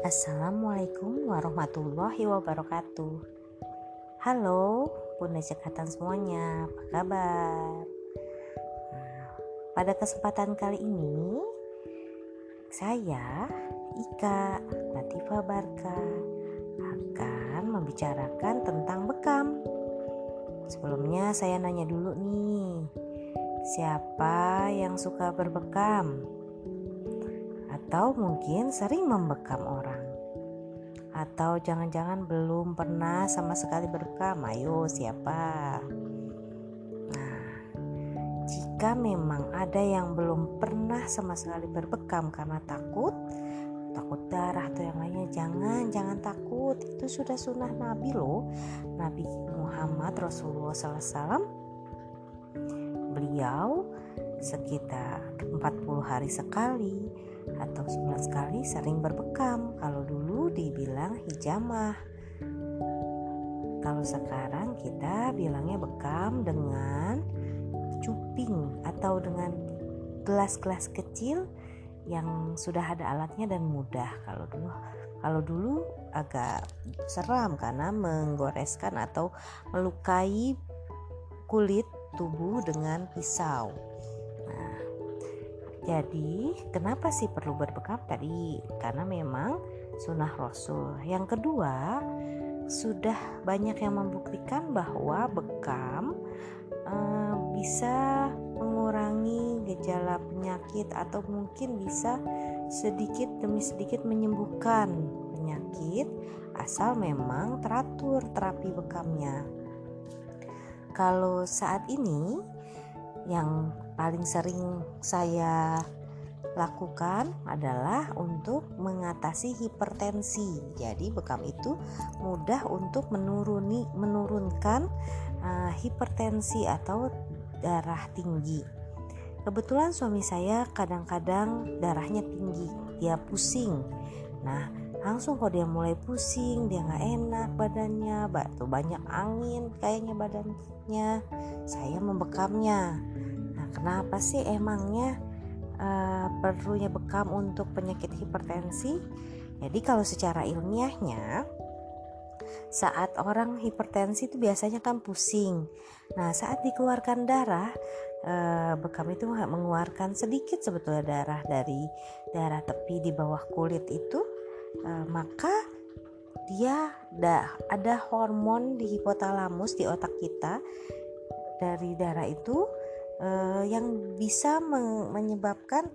Assalamualaikum warahmatullahi wabarakatuh Halo Bunda Cekatan semuanya Apa kabar? Nah, pada kesempatan kali ini Saya Ika Latifah Barka Akan membicarakan tentang bekam Sebelumnya saya nanya dulu nih Siapa yang suka berbekam? atau mungkin sering membekam orang atau jangan-jangan belum pernah sama sekali berbekam ayo siapa? Nah jika memang ada yang belum pernah sama sekali berbekam karena takut takut darah atau yang lainnya jangan jangan takut. Itu sudah sunnah Nabi loh. Nabi Muhammad Rasulullah SAW beliau sekitar 40 hari sekali atau sebulan sekali sering berbekam kalau dulu dibilang hijamah. Kalau sekarang kita bilangnya bekam dengan cuping atau dengan gelas-gelas kecil yang sudah ada alatnya dan mudah. Kalau dulu kalau dulu agak seram karena menggoreskan atau melukai kulit tubuh dengan pisau. Jadi, kenapa sih perlu berbekam? Tadi? Karena memang sunnah Rasul. Yang kedua, sudah banyak yang membuktikan bahwa bekam e, bisa mengurangi gejala penyakit atau mungkin bisa sedikit demi sedikit menyembuhkan penyakit asal memang teratur terapi bekamnya. Kalau saat ini yang paling sering saya lakukan adalah untuk mengatasi hipertensi. Jadi bekam itu mudah untuk menuruni menurunkan uh, hipertensi atau darah tinggi. Kebetulan suami saya kadang-kadang darahnya tinggi, dia pusing. Nah, langsung kalau dia mulai pusing, dia nggak enak badannya, batu banyak angin kayaknya badannya, saya membekamnya kenapa sih emangnya uh, perlunya bekam untuk penyakit hipertensi? Jadi kalau secara ilmiahnya saat orang hipertensi itu biasanya kan pusing. Nah, saat dikeluarkan darah, eh, bekam itu mengeluarkan sedikit sebetulnya darah dari darah tepi di bawah kulit itu, eh, maka dia ada ada hormon di hipotalamus di otak kita dari darah itu uh, yang bisa menyebabkan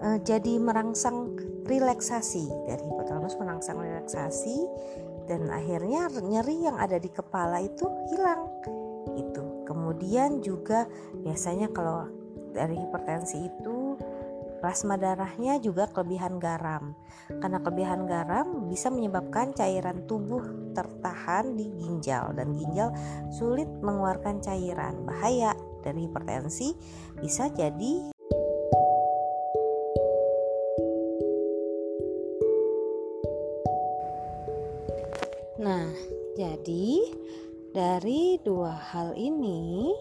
uh, jadi merangsang relaksasi. Dari hipotalamus merangsang relaksasi dan akhirnya nyeri yang ada di kepala itu hilang itu kemudian juga biasanya kalau dari hipertensi itu plasma darahnya juga kelebihan garam. Karena kelebihan garam bisa menyebabkan cairan tubuh tertahan di ginjal dan ginjal sulit mengeluarkan cairan. Bahaya dari hipertensi bisa jadi Nah, jadi dari dua hal ini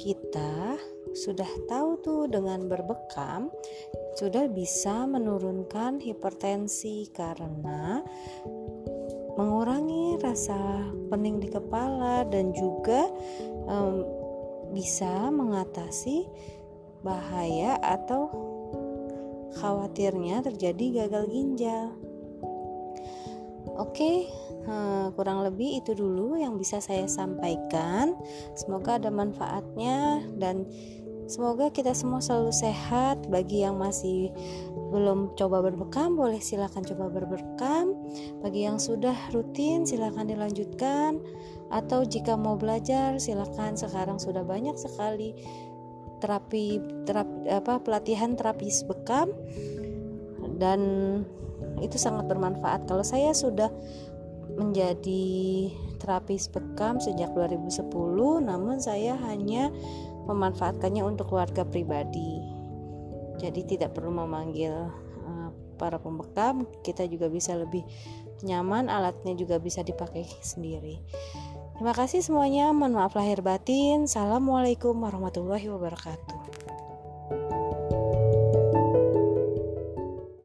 kita sudah tahu tuh dengan berbekam sudah bisa menurunkan hipertensi karena mengurangi rasa pening di kepala dan juga um, bisa mengatasi bahaya atau khawatirnya terjadi gagal ginjal. Oke, eh, kurang lebih itu dulu yang bisa saya sampaikan. Semoga ada manfaatnya dan Semoga kita semua selalu sehat. Bagi yang masih belum coba berbekam, boleh silakan coba berbekam. Bagi yang sudah rutin, silakan dilanjutkan. Atau jika mau belajar, silakan. Sekarang sudah banyak sekali terapi, terapi apa pelatihan terapis bekam dan itu sangat bermanfaat. Kalau saya sudah menjadi terapis bekam sejak 2010, namun saya hanya memanfaatkannya untuk keluarga pribadi. Jadi tidak perlu memanggil uh, para pembekam, kita juga bisa lebih nyaman, alatnya juga bisa dipakai sendiri. Terima kasih semuanya, mohon maaf lahir batin. Assalamualaikum warahmatullahi wabarakatuh.